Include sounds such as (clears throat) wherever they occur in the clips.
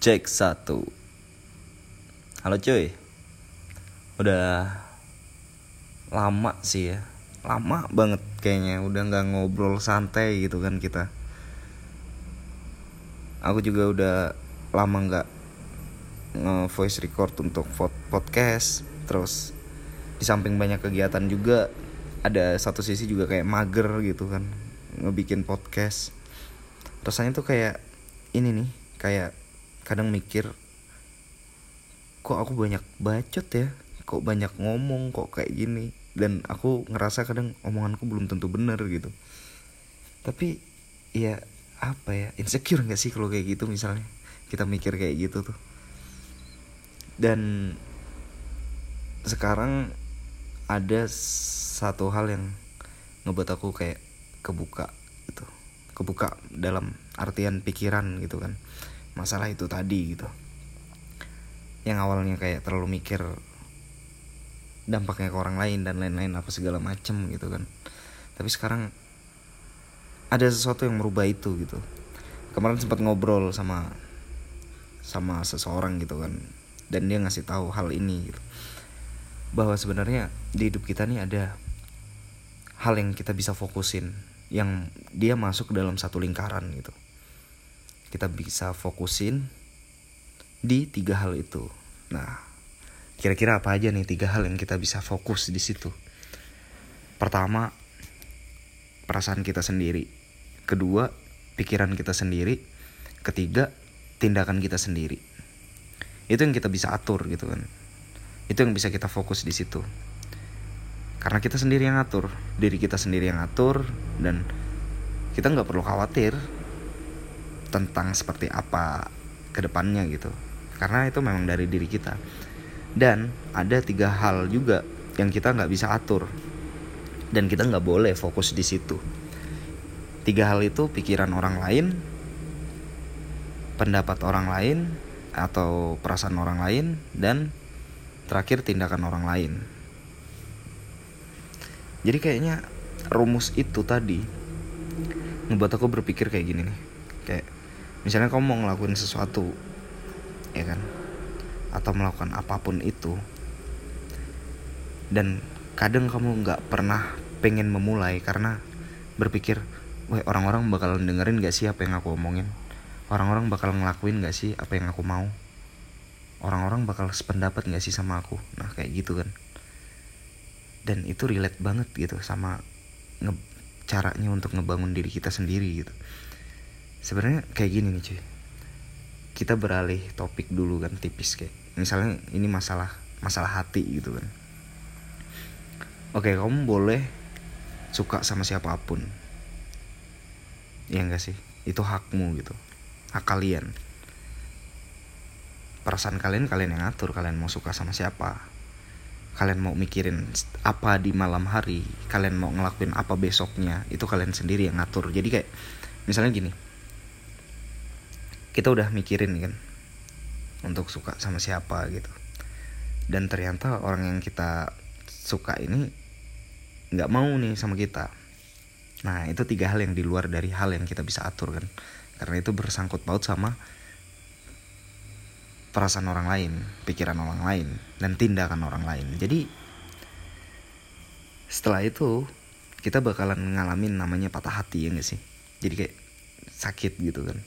Cek satu. Halo cuy. Udah lama sih ya. Lama banget kayaknya. Udah gak ngobrol santai gitu kan kita. Aku juga udah lama gak nge-voice record untuk podcast. Terus di samping banyak kegiatan juga ada satu sisi juga kayak mager gitu kan ngebikin podcast. Rasanya tuh kayak ini nih kayak kadang mikir kok aku banyak bacot ya? Kok banyak ngomong kok kayak gini? Dan aku ngerasa kadang omonganku belum tentu bener gitu. Tapi ya apa ya insecure nggak sih kalau kayak gitu misalnya? Kita mikir kayak gitu tuh. Dan sekarang ada satu hal yang ngebuat aku kayak kebuka gitu. Kebuka dalam artian pikiran gitu kan masalah itu tadi gitu. Yang awalnya kayak terlalu mikir dampaknya ke orang lain dan lain-lain apa segala macem gitu kan. Tapi sekarang ada sesuatu yang merubah itu gitu. Kemarin sempat ngobrol sama sama seseorang gitu kan. Dan dia ngasih tahu hal ini gitu. Bahwa sebenarnya di hidup kita nih ada hal yang kita bisa fokusin yang dia masuk dalam satu lingkaran gitu kita bisa fokusin di tiga hal itu. Nah kira-kira apa aja nih tiga hal yang kita bisa fokus di situ? Pertama perasaan kita sendiri. Kedua pikiran kita sendiri. Ketiga tindakan kita sendiri. Itu yang kita bisa atur gitu kan. Itu yang bisa kita fokus di situ. Karena kita sendiri yang ngatur. Diri kita sendiri yang ngatur dan kita nggak perlu khawatir tentang seperti apa ke depannya gitu. Karena itu memang dari diri kita. Dan ada tiga hal juga yang kita nggak bisa atur. Dan kita nggak boleh fokus di situ. Tiga hal itu pikiran orang lain pendapat orang lain atau perasaan orang lain dan terakhir tindakan orang lain. Jadi kayaknya rumus itu tadi ngebuat aku berpikir kayak gini nih. Kayak misalnya kamu mau ngelakuin sesuatu ya kan? Atau melakukan apa pun itu dan kadang kamu nggak pernah pengen memulai karena berpikir wah orang-orang bakal dengerin gak sih apa yang aku omongin? Orang-orang bakal ngelakuin gak sih apa yang aku mau? Orang-orang bakal sependapat gak sih sama aku? Nah kayak gitu kan. Dan itu relate banget gitu sama caranya untuk ngebangun diri kita sendiri gitu sebenarnya kayak gini nih cuy. Kita beralih topik dulu kan tipis kayak. Misalnya ini masalah masalah hati gitu kan. Oke kamu boleh suka sama siapa pun. Ya enggak sih? Itu hakmu gitu. Hak kalian. Perasaan kalian kalian yang ngatur. Kalian mau suka sama siapa? Kalian mau mikirin apa di malam hari? Kalian mau ngelakuin apa besoknya? Itu kalian sendiri yang ngatur. Jadi kayak misalnya gini kita udah mikirin kan untuk suka sama siapa gitu dan ternyata orang yang kita suka ini nggak mau nih sama kita nah itu tiga hal yang di luar dari hal yang kita bisa atur kan karena itu bersangkut paut sama perasaan orang lain, pikiran orang lain, dan tindakan orang lain. Jadi setelah itu kita bakalan ngalamin namanya patah hati ya gak sih? Jadi kayak sakit gitu kan.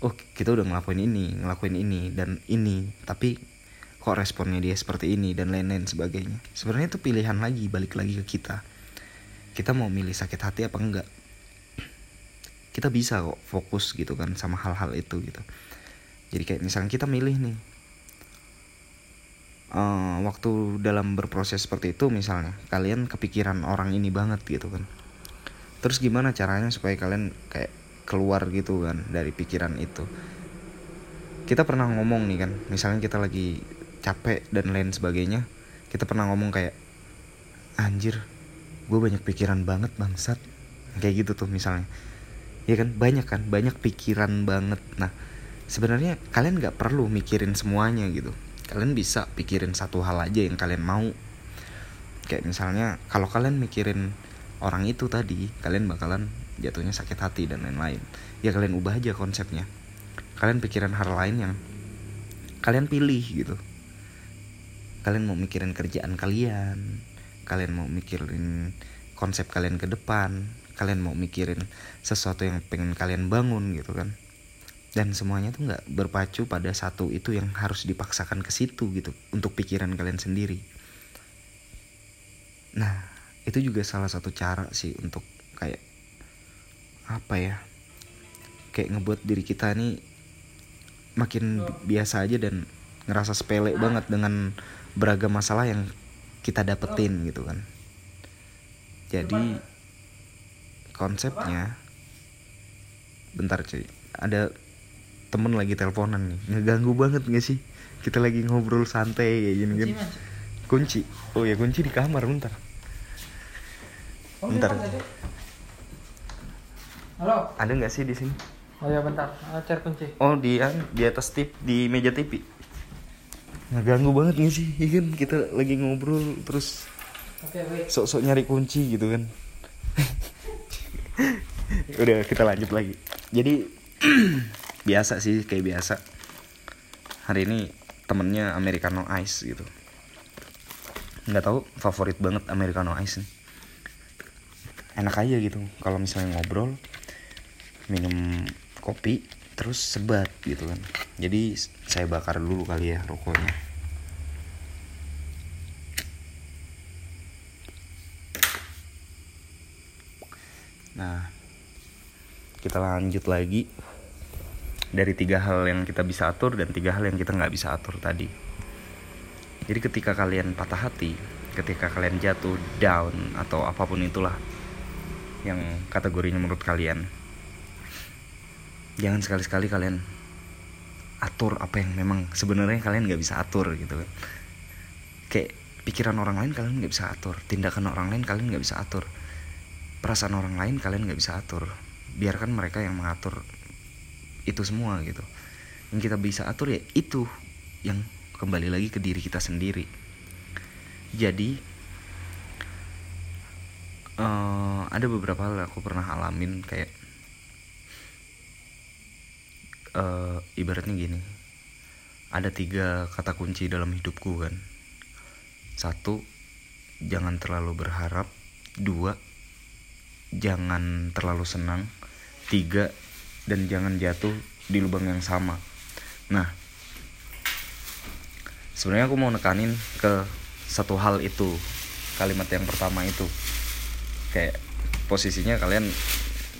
Oh kita udah ngelakuin ini, ngelakuin ini dan ini, tapi kok responnya dia seperti ini dan lain-lain sebagainya. Sebenarnya itu pilihan lagi, balik lagi ke kita. Kita mau milih sakit hati apa enggak? Kita bisa kok fokus gitu kan sama hal-hal itu gitu jadi kayak misalnya kita milih nih uh, waktu dalam berproses seperti itu misalnya kalian kepikiran orang ini banget gitu kan terus gimana caranya supaya kalian kayak keluar gitu kan dari pikiran itu. Kita pernah ngomong nih kan misalnya kita lagi capek dan lain sebagainya kita pernah ngomong kayak anjir gue banyak pikiran banget bangsat. Kayak gitu tuh misalnya. Ya kan? Banyak kan? Banyak pikiran banget. Nah sebenarnya kalian nggak perlu mikirin semuanya gitu. Kalian bisa pikirin satu hal aja yang kalian mau. Kayak misalnya kalau kalian mikirin orang itu tadi kalian bakalan jatuhnya sakit hati dan lain-lain. Ya kalian ubah aja konsepnya. Kalian pikiran hal lain yang kalian pilih gitu. Kalian mau mikirin kerjaan kalian kalian mau mikirin konsep kalian ke depan kalian mau mikirin sesuatu yang pengen kalian bangun gitu kan. Dan semuanya tuh nggak berpacu pada satu itu yang harus dipaksakan ke situ gitu untuk pikiran kalian sendiri. Nah itu juga salah satu cara sih untuk kayak apa ya kayak ngebuat diri kita nih makin biasa aja dan ngerasa sepele banget dengan beragam masalah yang kita dapetin gitu kan. Jadi konsepnya bentar cuy ada temen lagi teleponan nih ngeganggu banget gak sih? Kita lagi ngobrol santai kayak gini kan. Kunci oh ya kunci di kamar bentar. Bentar Halo. ada nggak sih di sini? Oh ya bentar, Ah, cari kunci. oh di di atas tip di meja TV ngeganggu banget gak sih? Iya kan? Kita lagi ngobrol terus Oke, wait. sok-sok nyari kunci gitu kan. (laughs) Udah kita lanjut lagi. Jadi (clears throat) biasa sih kayak biasa. Hari ini temennya americano ice gitu. Nggak tahu favorit banget americano ice nih. Enak aja gitu kalau misalnya ngobrol minum kopi terus sebat gitu kan. Jadi saya bakar dulu kali ya rokoknya. Nah, kita lanjut lagi. Dari tiga hal yang kita bisa atur dan tiga hal yang kita nggak bisa atur tadi. Jadi ketika kalian patah hati, ketika kalian jatuh down atau apa pun itulah yang kategorinya menurut kalian, jangan sekali-sekali kalian atur apa yang memang sebenarnya kalian nggak bisa atur gitu. Kan. Kayak pikiran orang lain kalian nggak bisa atur, tindakan orang lain kalian nggak bisa atur perasaan orang lain kalian nggak bisa atur. Biarkan mereka yang mengatur itu semua gitu. Yang kita bisa atur ya itu yang kembali lagi ke diri kita sendiri. Jadi eh, ada beberapa hal aku pernah alamin kayak eh, ibaratnya gini. Ada tiga kata kunci dalam hidupku kan. Satu jangan terlalu berharap. Dua jangan terlalu senang. Tiga dan jangan jatuh di lubang yang sama. Nah sebenarnya aku mau nekanin ke satu hal itu kalimat yang pertama itu. Kayak posisinya kalian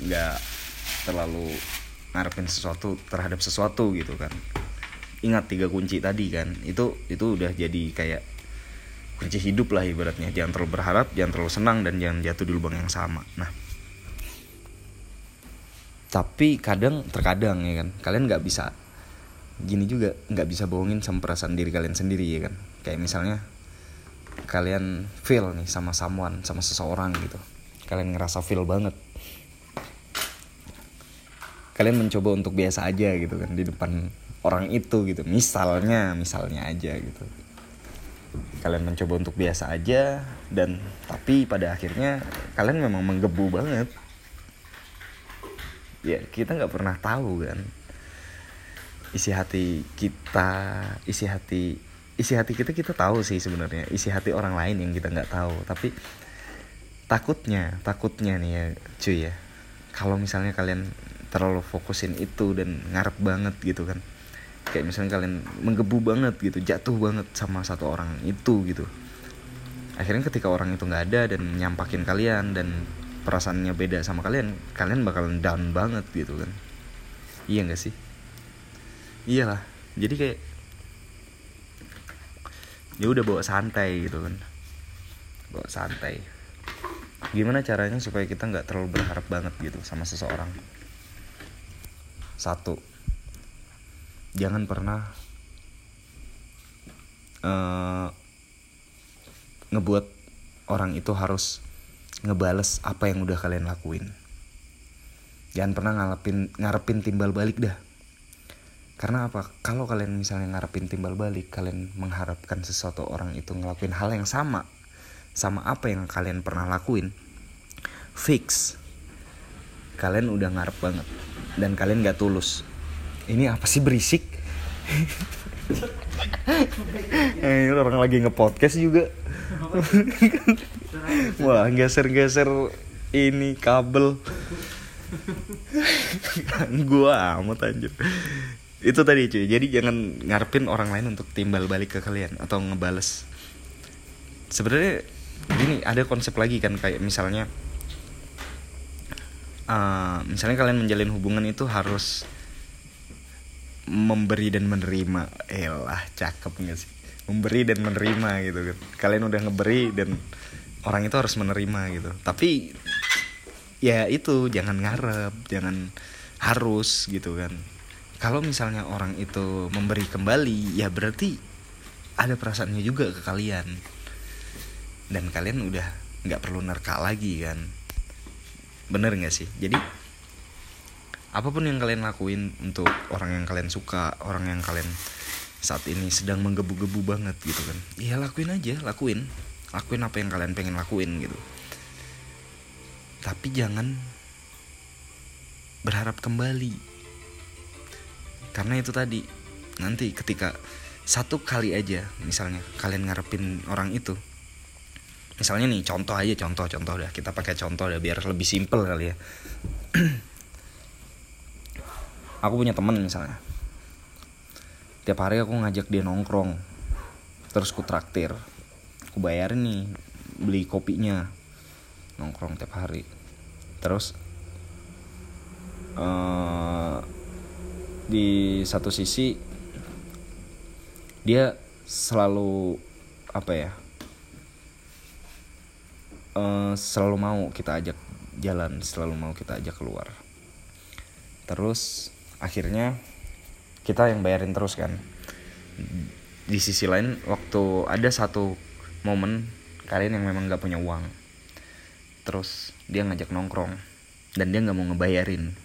nggak terlalu ngarepin sesuatu terhadap sesuatu gitu kan. Ingat tiga kunci tadi kan itu itu udah jadi kayak kunci hidup lah ibaratnya. Jangan terlalu berharap jangan terlalu senang dan jangan jatuh di lubang yang sama. Nah tapi kadang terkadang ya kan kalian nggak bisa gini juga nggak bisa bohongin sama perasaan diri kalian sendiri ya kan. Kayak misalnya kalian feel nih sama someone sama seseorang gitu. Kalian ngerasa feel banget kalian mencoba untuk biasa aja gitu kan di depan orang itu gitu. Misalnya misalnya aja gitu. Kalian mencoba untuk biasa aja dan tapi pada akhirnya kalian memang menggebu banget. Ya kita nggak pernah tahu kan. Isi hati kita isi hati isi hati kita kita tahu sih sebenarnya. Isi hati orang lain yang kita nggak tahu. Tapi takutnya takutnya nih ya cuy ya. Kalau misalnya kalian terlalu fokusin itu dan ngarep banget gitu kan. Kayak misalnya kalian menggebu banget gitu jatuh banget sama satu orang itu gitu. Akhirnya ketika orang itu nggak ada dan nyampakin kalian dan perasaannya beda sama kalian kalian bakalan down banget gitu kan. Iya nggak sih? Iyalah jadi kayak ya udah bawa santai gitu kan. Bawa santai. Gimana caranya supaya kita nggak terlalu berharap banget gitu sama seseorang satu. Jangan pernah eh, ngebuat orang itu harus ngebales apa yang udah kalian lakuin. Jangan pernah ngarepin ngarepin timbal balik dah. Karena apa? Kalau kalian misalnya ngarepin timbal balik kalian mengharapkan sesuatu orang itu ngelakuin hal yang sama sama apa yang kalian pernah lakuin fix kalian udah ngarep banget. Dan kalian gak tulus. Ini apa sih berisik? (laughs) Eh, orang lagi nge-podcast juga. Wah geser-geser ini kabel. Gua amat anjir. Itu tadi cuy. Jadi jangan ngarepin orang lain untuk timbal balik ke kalian atau ngebales. Sebenarnya gini ada konsep lagi kan kayak misalnya uh, misalnya kalian menjalin hubungan itu harus memberi dan menerima. Elah cakep gak sih? Memberi dan menerima gitu kan. Kalian udah ngeberi dan orang itu harus menerima gitu. Tapi ya itu jangan ngarep jangan harus gitu kan. Kalau misalnya orang itu memberi kembali ya berarti ada perasaannya juga ke kalian. Dan kalian udah nggak perlu nerka lagi kan bener nggak sih? Jadi apa pun yang kalian lakuin untuk orang yang kalian suka orang yang kalian saat ini sedang menggebu-gebu banget gitu kan ya lakuin aja lakuin. Lakuin apa yang kalian pengen lakuin gitu. Tapi jangan berharap kembali. Karena itu tadi nanti ketika satu kali aja misalnya kalian ngarepin orang itu misalnya nih contoh aja contoh contoh dah. Kita pakai contoh dah biar lebih simpel kali ya. (clears throat) Aku punya temen misalnya. Tiap hari aku ngajak dia nongkrong terus ku traktir. Aku bayarin nih beli kopinya nongkrong tiap hari. Terus uh, di satu sisi dia selalu apa ya uh, selalu mau kita ajak jalan selalu mau kita ajak keluar. Terus akhirnya kita yang bayarin terus kan. Di sisi lain waktu ada satu momen kalian yang memang nggak punya uang terus dia ngajak nongkrong dan dia nggak mau ngebayarin.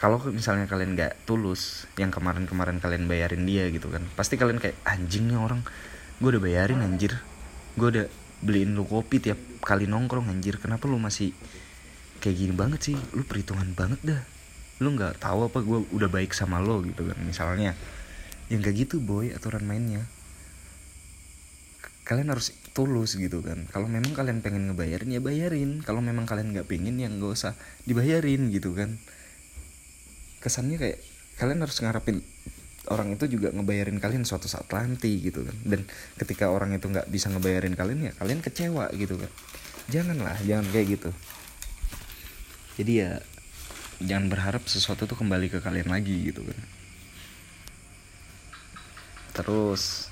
Kalau misalnya kalian nggak tulus yang kemarin-kemarin kalian bayarin dia gitu kan pasti kalian kayak anjing nih orang gue udah bayarin anjir gue udah beliin lu kopi tiap kali nongkrong anjir. Kenapa lu masih kayak gini banget sih? Lu perhitungan banget dah. Lu nggak tahu apa gue udah baik sama lo gitu kan. Misalnya yang kayak gitu boy aturan mainnya. Kalian harus tulus gitu kan. Kalau memang kalian pengen ngebayarin ya bayarin. Kalau memang kalian nggak pengen ya nggak usah dibayarin gitu kan. Kesannya kayak kalian harus ngarepin orang itu juga ngebayarin kalian suatu saat nanti gitu kan. Dan ketika orang itu nggak bisa ngebayarin kalian ya kalian kecewa gitu kan. Janganlah jangan kayak gitu. Jadi ya jangan berharap sesuatu tuh kembali ke kalian lagi gitu kan. Terus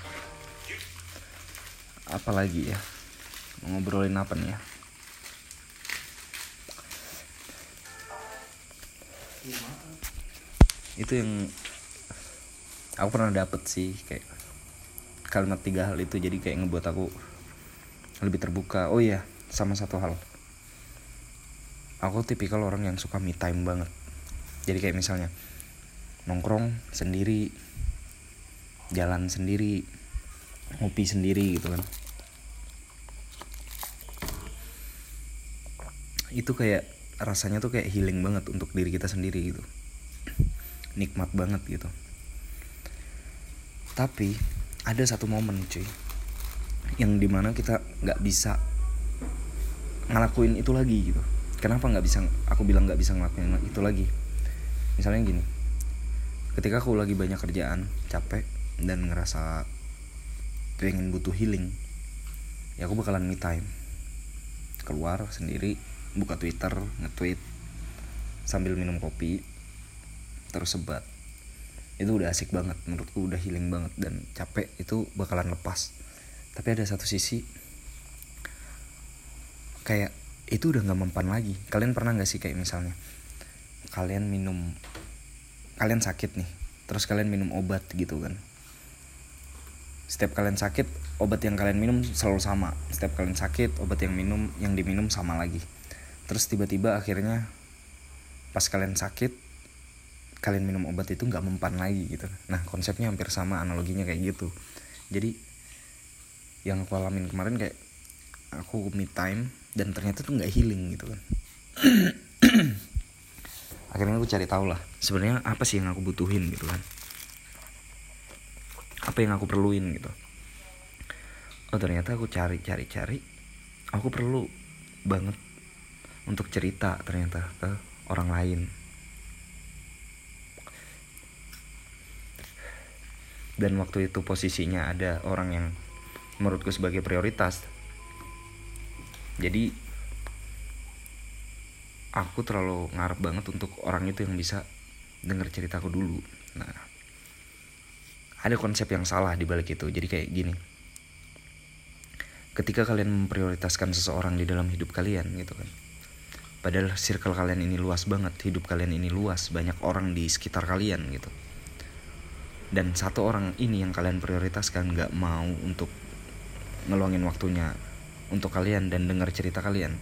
apa lagi ya? Ngobrolin apa nih ya? Itu yang aku pernah dapet sih kayak kalimat tiga hal itu jadi kayak ngebuat aku lebih terbuka. Oh iya sama satu hal. Aku tipikal orang yang suka me time banget. Jadi kayak misalnya nongkrong sendiri jalan sendiri ngopi sendiri gitu kan. Itu kayak rasanya tuh kayak healing banget untuk diri kita sendiri gitu. Nikmat banget gitu tapi ada satu momen cuy yang di mana kita nggak bisa ngelakuin itu lagi gitu. Kenapa nggak bisa aku bilang nggak bisa ngelakuin itu lagi? Misalnya gini ketika aku lagi banyak kerjaan capek dan ngerasa pengen butuh healing ya aku bakalan me time. Keluar sendiri buka twitter nge-tweet sambil minum kopi terus sebat itu udah asik banget menurutku udah healing banget dan capek itu bakalan lepas. Tapi ada satu sisi kayak itu udah nggak mempan lagi. Kalian pernah nggak sih kayak misalnya kalian minum kalian sakit nih terus kalian minum obat gitu kan. Setiap kalian sakit obat yang kalian minum selalu sama. Setiap kalian sakit obat yang minum yang diminum sama lagi. Terus tiba-tiba akhirnya pas kalian sakit kalian minum obat itu nggak mempan lagi gitu. Nah konsepnya hampir sama analoginya kayak gitu. Jadi yang aku alamin kemarin kayak aku me time dan ternyata tuh nggak healing gitu kan. (clears throat) Akhirnya aku cari tahu lah sebenarnya apa sih yang aku butuhin gitu kan? Apa yang aku perluin gitu? Oh ternyata aku cari cari cari aku perlu banget untuk cerita ternyata ke orang lain dan waktu itu posisinya ada orang yang menurutku sebagai prioritas. Jadi aku terlalu ngarep banget untuk orang itu yang bisa denger ceritaku dulu. Nah ada konsep yang salah di balik itu. Jadi kayak gini. Ketika kalian memprioritaskan seseorang di dalam hidup kalian gitu kan. Padahal circle kalian ini luas banget hidup kalian ini luas banyak orang di sekitar kalian gitu dan satu orang ini yang kalian prioritaskan nggak mau untuk ngeluangin waktunya untuk kalian dan dengar cerita kalian.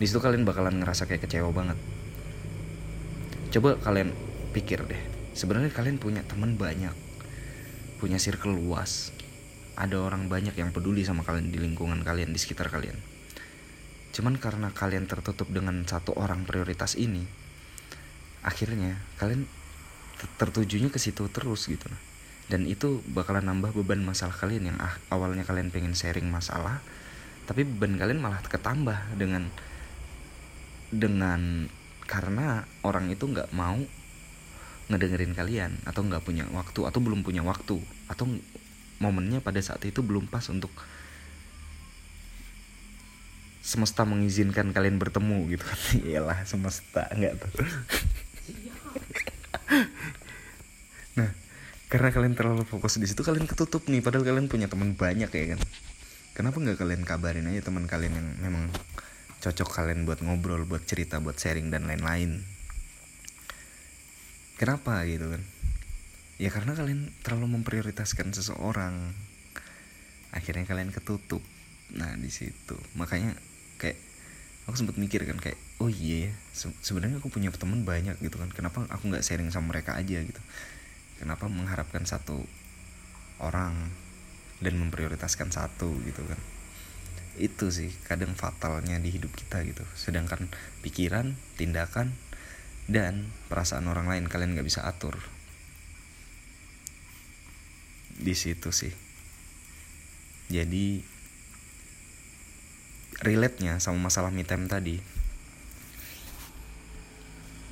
Di situ kalian bakalan ngerasa kayak kecewa banget. Coba kalian pikir deh sebenarnya kalian punya teman banyak punya circle luas. Ada orang banyak yang peduli sama kalian di lingkungan kalian di sekitar kalian. Cuman karena kalian tertutup dengan satu orang prioritas ini akhirnya kalian tertujunya ke situ terus gitu. Dan itu bakalan nambah beban masalah kalian yang ah, awalnya kalian pengen sharing masalah tapi beban kalian malah ketambah dengan dengan karena orang itu nggak mau ngedengerin kalian atau nggak punya waktu atau belum punya waktu atau momennya pada saat itu belum pas untuk semesta mengizinkan kalian bertemu gitu. Kan (laughs) iyalah semesta enggak tuh (laughs) nah karena kalian terlalu fokus di situ kalian ketutup nih. Padahal kalian punya teman banyak ya kan? Kenapa nggak kalian kabarin aja teman kalian yang memang cocok kalian buat ngobrol buat cerita buat sharing dan lain-lain? Kenapa gitu kan? Ya karena kalian terlalu memprioritaskan seseorang. Akhirnya kalian ketutup. Nah di situ. Makanya kayak aku sempat mikir kan kayak oh iya yeah, se sebenarnya aku punya teman banyak gitu kan kenapa aku nggak sharing sama mereka aja gitu? Kenapa mengharapkan satu orang dan memprioritaskan satu gitu kan? Itu sih kadang fatalnya di hidup kita gitu. Sedangkan pikiran tindakan dan perasaan orang lain kalian nggak bisa atur. Di situ sih. Jadi relate-nya sama masalah me time tadi.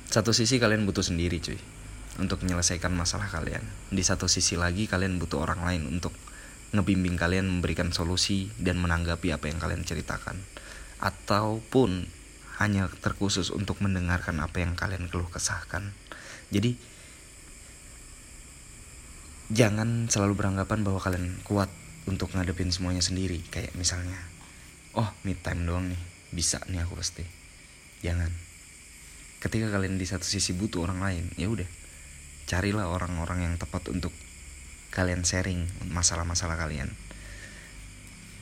Satu sisi kalian butuh sendiri cuy untuk menyelesaikan masalah kalian. Di satu sisi lagi kalian butuh orang lain untuk ngebimbing kalian memberikan solusi dan menanggapi apa yang kalian ceritakan. Ataupun hanya terkhusus untuk mendengarkan apa yang kalian keluh kesahkan. Jadi jangan selalu beranggapan bahwa kalian kuat untuk ngadepin semuanya sendiri. Kayak misalnya oh me time doang nih. Bisa nih aku pasti. Jangan. Ketika kalian di satu sisi butuh orang lain ya udah. Carilah orang-orang yang tepat untuk kalian sharing masalah-masalah kalian.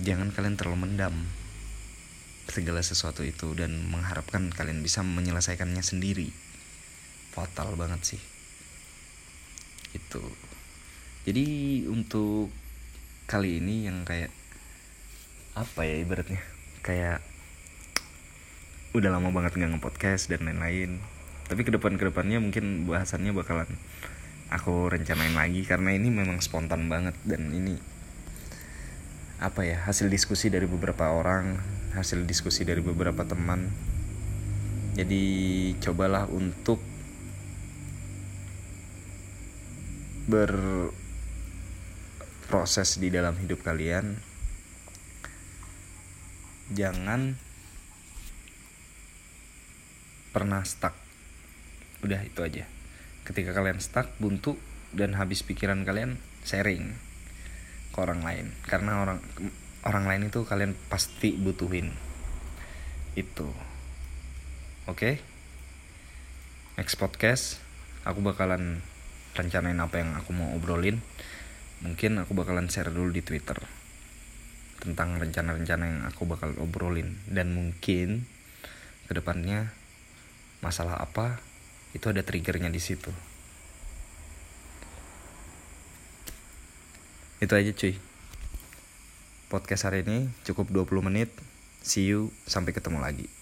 Jangan kalian terlalu mendam segala sesuatu itu dan mengharapkan kalian bisa menyelesaikannya sendiri. Fatal banget sih. Itu. Jadi untuk kali ini yang kayak apa ya ibaratnya? Kayak udah lama banget nggak ngepodcast dan lain-lain. Tapi ke depan ke depannya mungkin bahasannya bakalan aku rencanain lagi karena ini memang spontan banget dan ini apa ya hasil diskusi dari beberapa orang hasil diskusi dari beberapa teman. Jadi cobalah untuk berproses di dalam hidup kalian jangan pernah stuck. Udah itu aja. Ketika kalian stuck buntu dan habis pikiran kalian sharing ke orang lain. Karena orang orang lain itu kalian pasti butuhin. Itu. Oke? Okay? next podcast aku bakalan rencanain apa yang aku mau obrolin. Mungkin aku bakalan share dulu di twitter tentang rencana-rencana yang aku bakal obrolin. Dan mungkin ke depannya masalah apa itu ada triggernya di situ. Itu aja cuy. Podcast hari ini cukup 20 menit. See you sampai ketemu lagi